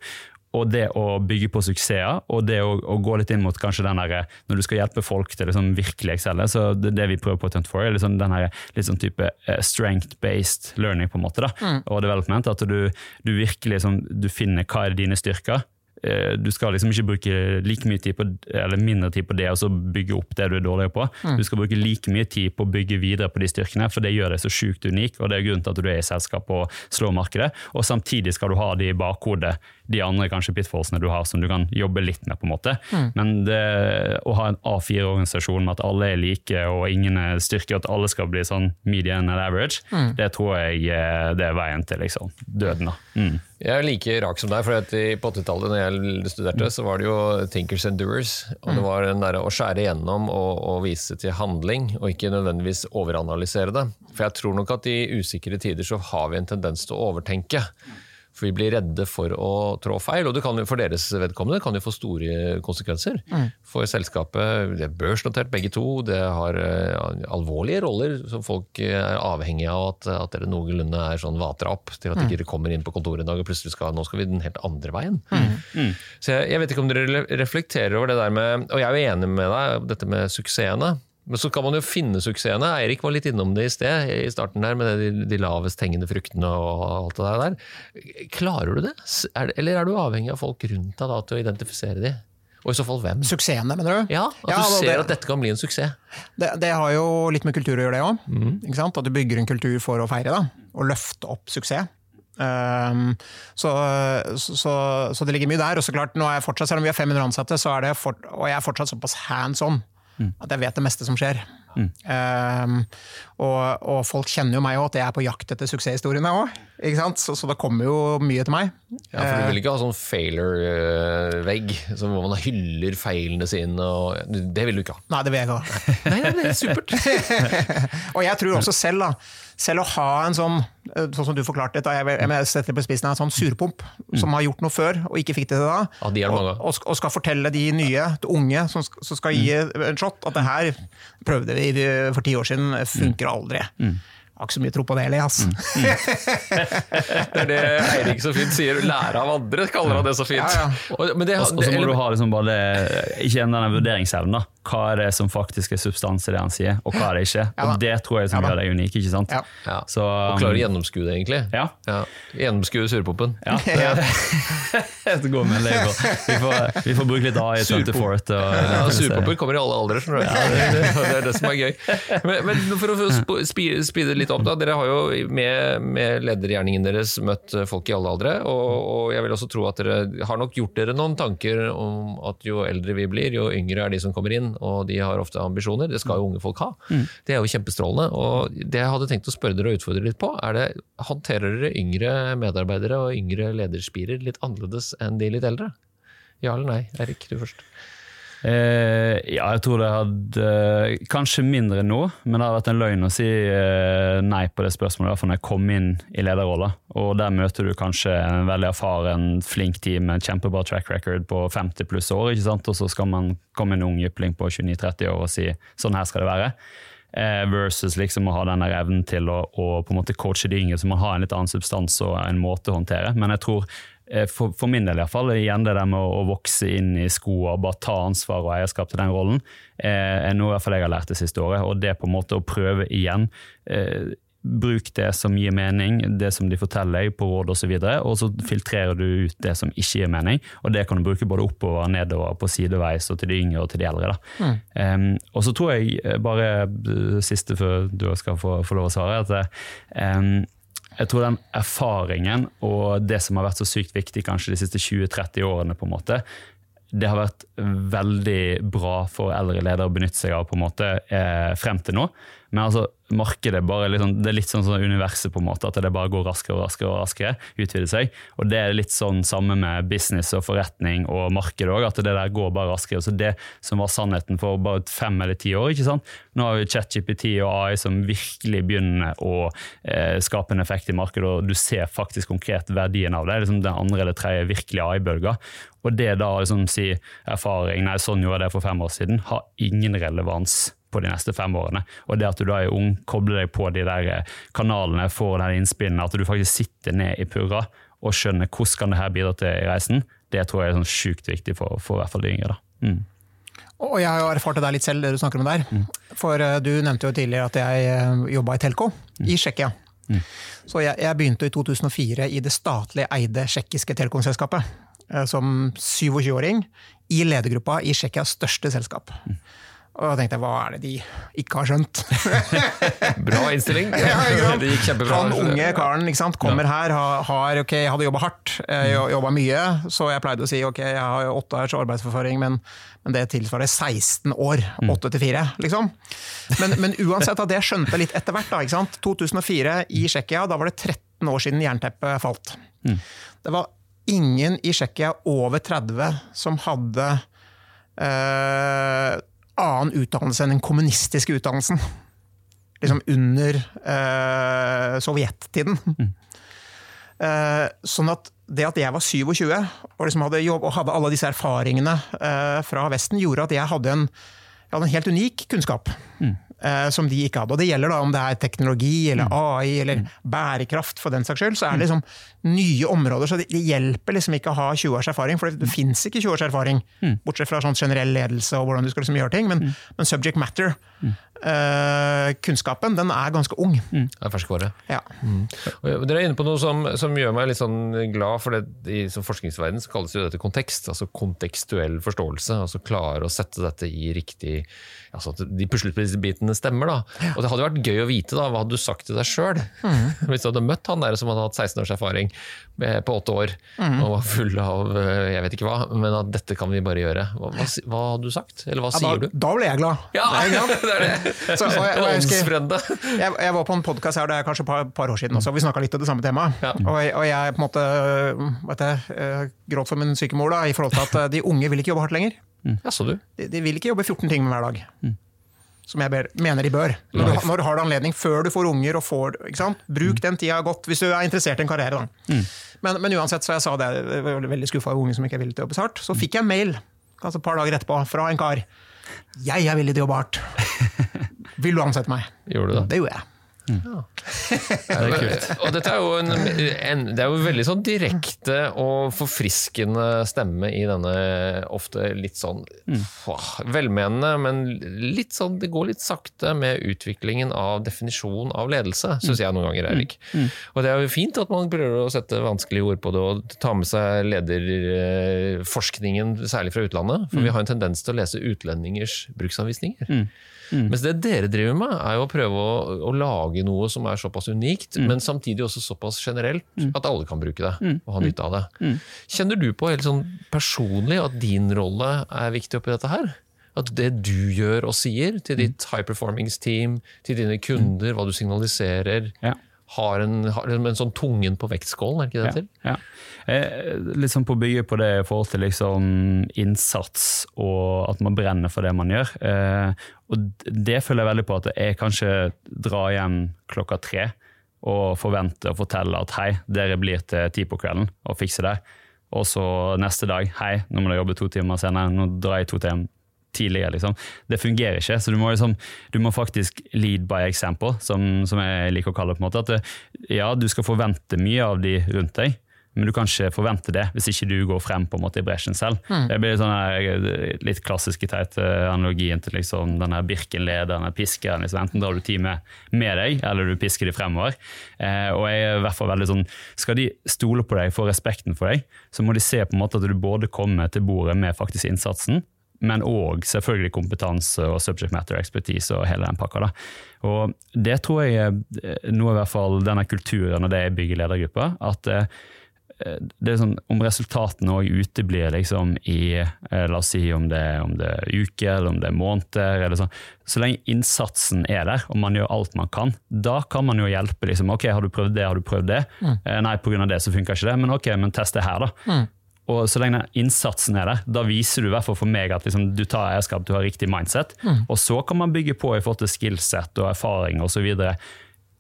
og det å bygge på suksesser, og det å, å gå litt inn mot kanskje den der, når du skal hjelpe folk til liksom virkelig excelle, så det, det vi prøver på Tent for, er liksom den her, litt sånn type eh, strength-based learning, på en måte, da, og development. At du, du virkelig liksom, du finner hva er dine styrker. Eh, Du skal liksom ikke bruke like mye tid på, eller mindre tid på det og så bygge opp det du er dårligere på. Du skal bruke like mye tid på å bygge videre på de styrkene, for det gjør deg så sjukt unik, og det er grunnen til at du er i selskap og slår markedet. Og samtidig skal du ha de i bakhodet, de andre kanskje pitfallsene du har som du kan jobbe litt med. på en måte. Men det, å ha en A4-organisasjon med at alle er like og ingen er styrke, og at alle skal bli sånn median and average, det tror jeg eh, det er veien til liksom, døden. da. Mm. Jeg er like rak som deg, for i- på 80-tallet når jeg studerte, så var det jo thinkers and doers. Og det var den der å skjære igjennom og, og vise til handling, og ikke nødvendigvis overanalysere det. For jeg tror nok at i usikre tider så har vi en tendens til å overtenke. For vi blir redde for å trå feil, og det kan for deres vedkommende kan det få store konsekvenser. For selskapet, det er børsnotert begge to, det har uh, alvorlige roller som folk eh, er avhengig av at, at dere noenlunde er sånn vater opp til at dere ikke kommer inn på kontoret en dag og plutselig skal, nå skal vi den helt andre veien. Så jeg, jeg vet ikke om dere reflekterer over det der med, og jeg er jo enig med deg, dette med suksessene. Men så kan man jo finne suksessene. Eirik var litt innom det i sted, i starten der, med det, de, de lavest hengende fruktene og alt det der. Klarer du det? Er, eller er du avhengig av folk rundt deg da, til å identifisere de? Og i så fall hvem? Suksessene, mener du? Ja, At Ja, du ser det- at dette kan bli en suksess. Det, det har jo litt med kultur å gjøre, det òg. At du bygger en kultur for å feire Da, og løfte opp suksess. Um, så, så, så det ligger mye der. Og så klart, nå er jeg fortsatt, selv om vi har 500 ansatte, så er det fort, og jeg er fortsatt såpass hands on at jeg vet det meste som skjer. Um, og, og folk kjenner jo meg òg, at jeg er på jakt etter suksesshistoriene òg. Så, så det kommer jo mye til meg. Ja, for Du vil ikke ha sånn failure-vegg som hvor man hyller feilene sine? Og, det vil du ikke ha. Nei, det vil jeg ikke ha. Nei, det er supert. Og jeg tror også selv, da, selv å ha en sånn, eh, sånn som du forklarte, da, jeg, jeg setter det på spissen, en sånn surpomp som har gjort noe før og ikke fikk det til da, Ja, de det mange av. og, og, og skal fortelle de nye, de unge som, som skal gi en shot, at det her prøvde vi for ti år siden, funker aldri. Jeg har ikke så mye tro på det heller, ass. Det er det Eirik så fint sier. Lære av andre, kaller han det så fint. Ja, Og, Og så må eller- du ha liksom bare det, ikke denne vurderingsevnen. Hva er det som faktisk er substans i det han sier, og hva er det ikke? Ja. Og Det tror jeg som Ja gjør deg unik. ikke sant? Ja. ja. Så, Og klarer å gjennomskue det, egentlig. Ja. Gjennomskue surpopen. Ja, det, det går med en label. Vi får, vi får bruke litt AI i 24 til å Ja, surpoper kommer i alle aldre, skjønner du. det, det, det er det som er gøy. Men, men for å sp- speede litt opp, da. Dere har jo med, med ledergjerningen deres møtt folk i alle aldre. Og, og jeg vil også tro at dere har nok gjort dere noen tanker om at jo eldre vi blir, jo yngre er de som kommer inn. Og de har ofte ambisjoner. Det skal jo unge folk ha. Det er jo kjempestrålende. Og det jeg hadde tenkt å spørre dere og utfordre litt på, er det håndterer dere yngre medarbeidere og yngre lederspirer litt annerledes enn de litt eldre? Ja eller nei? Erik, du først. Eh, ja, jeg tror det hadde eh, Kanskje mindre nå, men det hadde vært en løgn å si eh, nei på det spørsmålet. i hvert fall når jeg kom inn i lederrolla. Og der møter du kanskje en veldig erfaren, flink team med en kjempebra track record på 50 pluss år, ikke sant? og så skal man komme en ung jypling på 29-30 år og si sånn her skal det være. Eh, versus liksom å ha den evnen til å, å på en måte coache de yngre, så man har en litt annen substans og en måte å håndtere. Men jeg tror for, for min del i hvert fall, igjen det der med å, å vokse inn i skoene og bare ta ansvar og eierskap til den rollen, eh, er noe jeg har lært det siste året. Og det på en måte å prøve igjen. Eh, Bruk det som gir mening, det som de forteller deg på råd osv., og, så og så filtrerer du ut det som ikke gir mening. Og det kan du bruke både oppover, nedover, på sideveis og til de yngre og til de eldre. Da. Em, og så tror jeg eh, bare eh, siste før du skal få, få lov å svare, at em, jeg tror den erfaringen og det som har vært så sykt viktig kanskje de siste 20-30 årene, på en måte, det har vært veldig bra for eldre ledere å benytte seg av på en måte eh, frem til nå. Men altså, markedet bare liksom, det er litt sånn som universet, på en måte, at det bare går raskere og raskere. og raskere, utvider seg. Og Det er litt sånn samme med business og forretning og marked òg, at det der går bare raskere. Så Det som var sannheten for bare fem eller ti år, ikke sant? nå har vi ChatGPT og AI som virkelig begynner å eh, skape en effekt i markedet, og du ser faktisk konkret verdien av det. Det er liksom den andre eller tredje virkelige AI-bølga. Og det da liksom si erfaring, nei sånn gjorde jeg det for fem år siden, har ingen relevans på de neste fem årene. Og det at du da er ung, kobler deg på de der eh, kanalene, får den innspillene, at du faktisk sitter ned i purra og skjønner hvordan kan det her bidra til reisen, det tror jeg er sånn sjukt viktig for, for i hvert fall de yngre. da. Mm. Og jeg har jo erfart det der litt selv, det du snakker om der. For eh, du nevnte jo tidligere at jeg jobba i Telco i Tsjekkia. Så jeg, jeg begynte i 2004 i det statlig eide tsjekkiske telekomselskapet. eh, Som 27-åring i ledergruppa i Tsjekkias største selskap. Og da tenkte jeg, hva er det de ikke har skjønt? Bra innstilling. Ja. Det gikk kjempebra. Han unge karen ikke sant, kommer her, har, har ok, jeg hadde jobba hardt, eh, jobba mye, så jeg pleide å si ok, jeg har jo åtte års arbeidserfaring, men, men det tilsvarer 16 år. Åtte til fire, liksom. Men, men uansett at det skjønte litt etter hvert. da, ikke sant? 2004 i Tsjekkia, da var det 13 år siden jernteppet falt. Det var ingen i Tsjekkia over 30 som hadde eh, annen utdannelse enn den kommunistiske utdannelsen. Liksom under eh, sovjettiden. Eh, sånn at det at jeg var 27 og, liksom hadde, jobb, og hadde alle disse erfaringene eh, fra Vesten, gjorde at jeg hadde en, jeg hadde en helt unik kunnskap. eh, som de ikke hadde. Og det gjelder da om det er teknologi eller AI eller bærekraft for den saks skyld. Så er det liksom nye områder. Så det, hjelper liksom ikke å ha 20 års erfaring, for det, det fins ikke 20 års erfaring. Bortsett fra sånn generell ledelse og hvordan du skal liksom gjøre ting. Men, men subject matter, eh, kunnskapen, den er ganske ung. Det er ferskvare. Ja. Mm. Dere er inne på noe som, som gjør meg litt sånn glad, for det, i forskningsverdenen forskningsverden så kalles jo dette kontekst. altså Kontekstuell forståelse. altså Klare å sette dette i riktig altså At de puslespillbitene stemmer. da. Og Det hadde vært gøy å vite da, hva hadde du sagt til deg sjøl hvis du hadde møtt han der som hadde hatt 16 års erfaring på åtte år og var full av eh, jeg vet ikke hva, men at dette kan vi bare gjøre. Hva, hva, hva hadde du sagt? Eller hva Ja, sier da, du? da ble jeg glad. Ja, Ikke sant? det er det! Så, og jeg, og jeg, husker, jeg, jeg var på en podkast her det er kanskje et par, par år siden også, vi snakka litt om det samme temaet. Ja. Og, og jeg på en måte vet jeg, eh, gråt for min syke mor da, i forhold til at eh, de unge vil ikke jobbe hardt lenger. Ja, så du. De, de vil ikke jobbe 14 timer hver dag. Som jeg ber, mener de bør. Når du, har- når du har det anledning, før du får unger. og får, ikke sant? Bruk den tida godt, hvis du er interessert i en karriere. Da. Men, men uansett, så jeg sa det, jeg var veldig skuffa over unge som ikke er villige til å jobbe så hardt. Så fikk jeg mail altså et par dager etterpå fra en kar. Jeg er villig til å jobbe hardt. Vil du ansette meg? Gjorde du det? Det gjorde jeg. Og dette er jo en, en, det er jo veldig sånn direkte og forfriskende stemme i denne ofte litt sånn åh, velmenende, men litt sånn, det går litt sakte med utviklingen av definisjon av ledelse, syns jeg noen ganger, Erik. Og det er jo fint at man prøver å sette vanskelige ord på det og ta med seg lederforskningen, særlig fra utlandet, for vi har en tendens til å lese utlendingers bruksanvisninger. Mens det dere driver med, er jo å prøve å, å lage noe som er såpass unikt, men samtidig også såpass generelt at alle kan bruke det og ha nytte av det. Kjenner du på helt sånn personlig at din rolle er viktig oppi dette her? At det du gjør og sier til ditt high performance-team, til dine kunder, hva du signaliserer, Ja. Har en, har en sånn tungen på vektskålen, er det ikke det til? Ja. Eh, litt sånn på å bygge på det i forhold til liksom innsats og at man brenner for det man gjør. Eh, og det føler jeg veldig på at jeg kanskje drar hjem klokka tre og forventer å fortelle at hei, dere blir til ti på kvelden og fikser det. Og så neste dag hei, nå må dere jobbe to timer senere, nå drar jeg to timer tidligere. Liksom. Det fungerer ikke. Så du må, liksom, du må faktisk lead by example, som, som jeg liker å kalle det. på en måte. At det, ja, du skal forvente mye av de rundt deg, men du kan ikke forvente det hvis ikke du går frem på en måte i bresjen selv. Det blir sånn her, litt klassisk teit eh, analogien til liksom, denne Birken-lederen, piskeren. Liksom. Enten drar du teamet med, med deg, eller du pisker de fremover. Eh, og jeg er i hvert fall veldig sånn, Skal de stole på deg, få respekten for deg, så må de se på en måte at du både kommer til bordet med faktisk innsatsen, men òg selvfølgelig kompetanse og subject matter expertise og hele den pakka. Da. Og det tror jeg er noe i hvert fall denne kulturen og det jeg bygger ledergruppa. at eh, det er sånn, om resultatene òg uteblir liksom i eh, La oss si om det, om det er uker eller om det er måneder. Eller sånn. Så lenge innsatsen er der, og man gjør alt man kan, da kan man jo hjelpe. Liksom, ok, Har du prøvd det, har du prøvd det? Mm. nei, pga. det så funka ikke det. Men ok, men test det her, da. Og så lenge innsatsen er der, da viser du i hvert fall for meg at liksom, du tar eierskap, du har riktig mindset. Og så kan man bygge på i forhold til skillset og erfaring osv.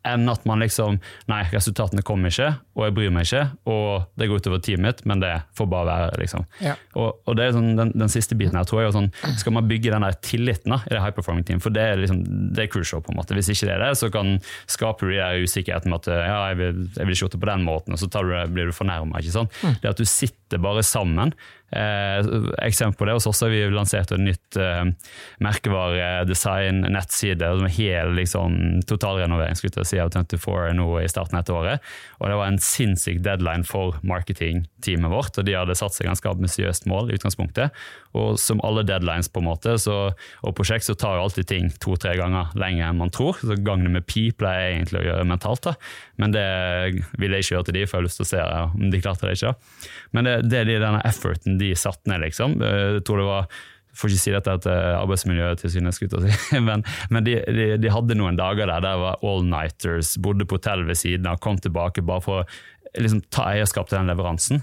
Enn at man liksom Nei, resultatene kommer ikke, og jeg bryr meg ikke, og det går utover teamet mitt, men det får bare være. liksom. Ja. Og, og det er sånn, den, den siste biten her tror jeg sånn, Skal man bygge den der tilliten da, i det high performing team, for det er liksom, det er crucial. på en måte. Hvis ikke det er det, så kan skaper du de usikkerheten med at ja, jeg vil, jeg vil ikke gjøre det på den måten, og så tar du, det- blir du fornærma. Det at du sitter bare sammen. Eh, eksempel på det hos oss har vi lansert et nytt eh, merkevare, design, nettside, som er hel liksom, totalrenovering skulle jeg si, av 24 nå i starten av dette året. Og det var en sinnssyk deadline for marketingteamet vårt, og de hadde satt seg ganske ambisiøst mål i utgangspunktet. Og som alle deadlines på en måte, så, og prosjekt, så tar jo alltid ting to-tre ganger lenger enn man tror. Så gangene med pi pleier jeg egentlig å gjøre mentalt, da. Men det ville jeg ikke gjøre til de, for jeg har lyst til å se om de klarte det ikke. Men det, det er de, denne efforten de satte ned, liksom. Jeg tror det var får ikke si dette til Arbeidsmiljøtilsynet, si, men, men de, de, de hadde noen dager der der var all-nighters, bodde på hotell ved siden av, kom tilbake bare for å liksom ta eierskap til den leveransen.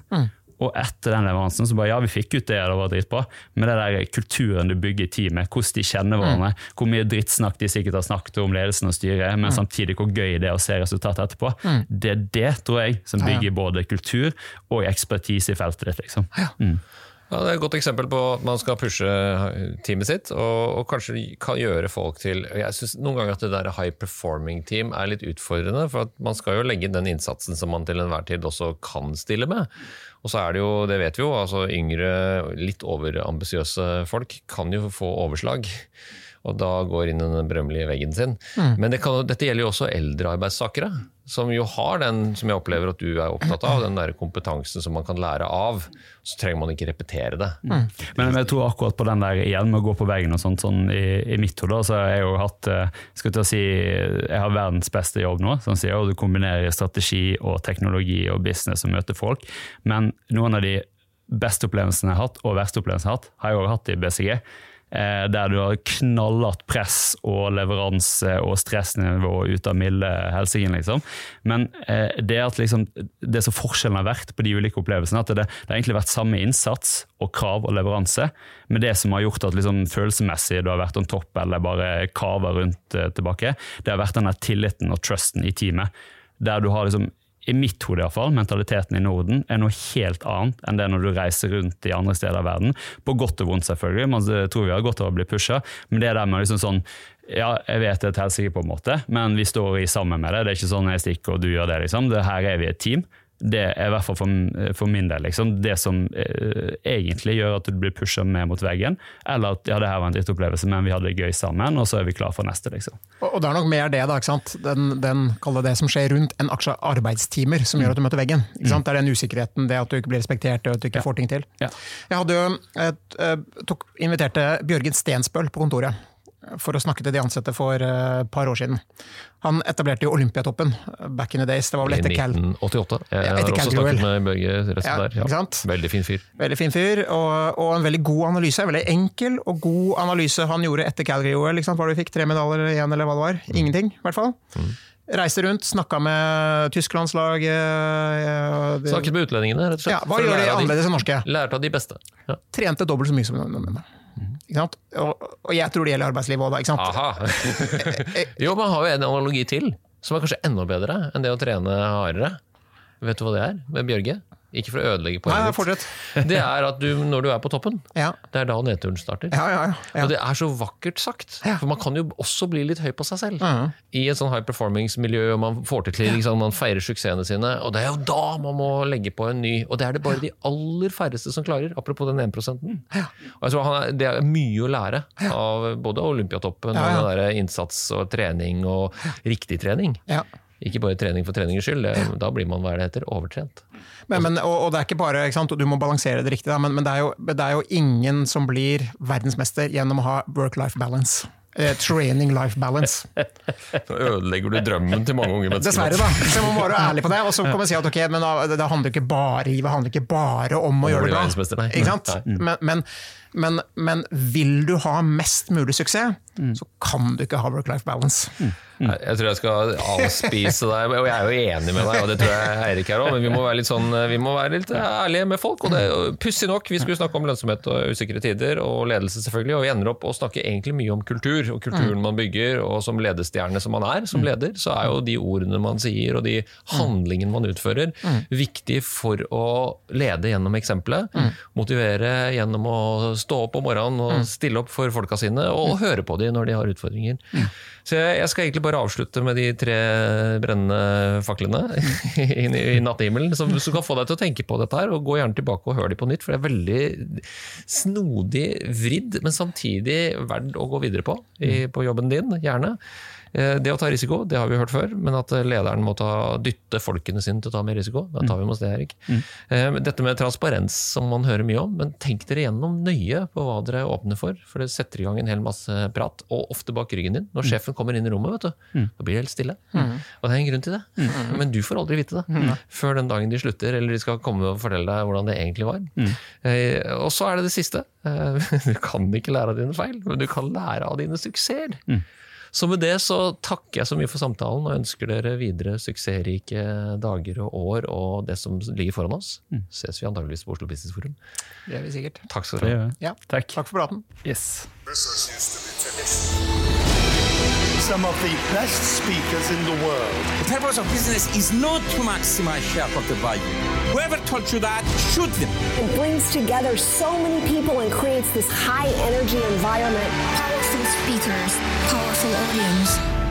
Og etter den leveransen så bare ja, vi fikk ut det, det var dritbra. Men det der kulturen du bygger i teamet, hvordan de kjenner hverandre, hvor mye drittsnakk de sikkert har snakket om ledelsen og styret, men samtidig hvor gøy det er å se resultatet etterpå, det er det, tror jeg, som bygger både kultur og ekspertise i feltet ditt. liksom. Mm. Ja, Det er et godt eksempel på at man skal pushe teamet sitt, og, og kanskje kan gjøre folk til Jeg synes Noen ganger at det der high performing team er litt utfordrende, for man skal jo legge den innsatsen som man til enhver tid også kan stille med. Og så er det jo, det vet vi jo, altså yngre, litt overambisiøse folk kan jo få overslag. Og da går inn i den berømmelige veggen sin. Men det kan, dette gjelder jo også eldre arbeidstakere. Som jo har den, som jeg opplever at du er opptatt av, den der kompetansen som man kan lære av. Så trenger man ikke repetere det. Men jeg tror akkurat på den der igjen med å gå på veggen og sånt, sånn i, i mitt hode, så har jeg jo hatt eh, skal til å si, jeg har verdens beste jobb nå, som sier, og du kombinerer strategi og teknologi og business og møter folk. Men noen av de beste opplevelsene jeg har hatt, og verste opplevelsene jeg har hatt, har jeg også hatt i BCG. Eh, der du har knallhardt press og leveranse og stressnivå ut av milde helsingen, liksom. Men eh, det at liksom, det som forskjellen har vært på de ulike opplevelsene, at det, det har egentlig vært samme innsats og krav og leveranse, men det som har gjort at liksom, følelsesmessig du har vært on topp eller bare kava rundt eh, tilbake, det har vært den tilliten og trusten i teamet. Der du har liksom i mitt hode iallfall, mentaliteten i Norden er noe helt annet enn det når du reiser rundt i andre steder av verden. På godt og vondt, selvfølgelig. Man tror vi har godt av å bli pusha, men det der med liksom sånn ja, jeg vet det er et helsike, på en måte, men vi står i sammen med det. Det er ikke sånn jeg stikker og du gjør det. liksom. Det her er vi et team. Det er i hvert fall for, for min del liksom, det som eh, egentlig gjør at du blir pusha med mot veggen. Eller at ja, det her var en drittopplevelse, men vi hadde det gøy sammen, og så er vi klar for neste. liksom. Og, og det er nok mer det, da. ikke sant? Den, den det det som skjer rundt en aksje arbeidstimer som gjør at du møter veggen. Ikke sant? Det er den usikkerheten, det at du ikke blir respektert og at du ikke får ting til. Ja. Jeg hadde jo et, eh, tok, inviterte Bjørgen Stensbøl på kontoret for å snakke til de ansatte for eh, et par år siden. Han etablerte jo Olympiatoppen eh, back in the days. Det var vel etter Cal. 1988. Jeg Ja, har også snakket med Børge resten Ja, der. sant? Veldig fin fyr. Veldig fin fyr, og, og en veldig god analyse. Veldig enkel og god analyse han gjorde etter Calgary OL. Hva vi fikk? Tre medaljer igjen, eller hva det var? Ingenting, i hvert fall. Reiste rundt, snakka med tysklandslaget. Snakket med utlendingene, rett og slett. Ja, hva gjør de annerledes enn norske? Lærte av de beste. Ja. Trente dobbelt så mye som nordmennene. Og, og jeg tror det gjelder arbeidslivet òg, da. Sant? Aha. jo, man har jo en analogi til, som er kanskje enda bedre enn det å trene hardere. Vet du hva det er med Bjørge? Ikke for å ødelegge poenget ditt. Det er at du, når du er på toppen, Ja. det er da nedturen starter. Ja, ja, ja. Og det er så vakkert sagt. For man kan jo også bli litt høy på seg selv. Mhm. I et sånn high performance-miljø, og man får til ting, liksom, man feirer suksessene sine. Og det er jo da man må legge på en ny. Og det er det bare de aller færreste som klarer. Apropos den 1 Og jeg tror han er, Det er mye å lære av både Olympiatoppen og den der innsats og trening og riktig trening. ja. Ikke bare trening for treningens skyld. Det, da blir man hva er det heter, overtrent. Men, men, og, og det er ikke bare, ikke sant? du må balansere det riktig, da, men, men det, er jo, det er jo ingen som blir verdensmester gjennom å ha work-life balance. Eh, training life balance. Nå ødelegger du drømmen til mange unge mennesker. Dessverre, da. Så man må være ærlig på det. Og så kan man si at ok, men da, det handler ikke bare det handler ikke bare om å gjøre det bra. Ikke sant? Men, men, men, men vil du ha mest mulig suksess, så kan du ikke ha work-life balance. Nei, Jeg tror jeg skal avspise deg, og jeg er jo enig med deg, og det tror jeg Eirik er òg, men vi må være litt sånn, vi må være litt ærlige med folk. og det Pussig nok, vi skulle snakke om lønnsomhet og usikre tider, og ledelse selvfølgelig, og vi ender opp å snakke egentlig mye om kultur, og kulturen man bygger, og som ledestjerne som man er som leder, så er jo de ordene man sier, og de handlingene man utfører, viktig for å lede gjennom eksempelet, motivere gjennom å stå opp om morgenen og stille opp for folka sine, og høre på dem når de har utfordringer. Så jeg skal egentlig bare avslutte med de tre brennende faklene i nattehimmelen, som, som kan få deg til å tenke på dette her, og gå gjerne tilbake og hør de på nytt, for det er veldig snodig vridd, men samtidig verdt å gå videre på i, på jobben din, gjerne. Eh, Det å ta risiko, det har vi hørt før, men at lederen må ta, dytte folkene sine til å ta mer risiko, da tar vi med oss det, Erik. Mm. Dette med transparens, som man hører mye om, men tenk dere gjennom nøye på hva dere åpner for, for det setter i gang en hel masse prat, og ofte bak ryggen din. Når sjefen kommer inn i rommet, vet du, da blir det helt stille. Og det er en grunn til det. Men du får aldri vite det, før den dagen de slutter, eller de skal komme og fortelle deg hvordan det egentlig var. Eh, Og så er det det siste. Eh, Du kan ikke lære av dine feil, men du kan lære av dine suksesser. Så med det så takker jeg så mye for samtalen og ønsker dere videre suksessrike dager og år og det som ligger foran oss. Ses vi antageligvis på Oslo Business Forum. Det gjør vi sikkert. Takk skal Det dere ha. Ja. Takk. Takk for praten. Yes. Some of the best speakers in the world. The purpose of business is not to maximize shareholder value. Whoever told you that shoot them. It brings together so many people and creates this high energy environment. Speakers, powerful audience.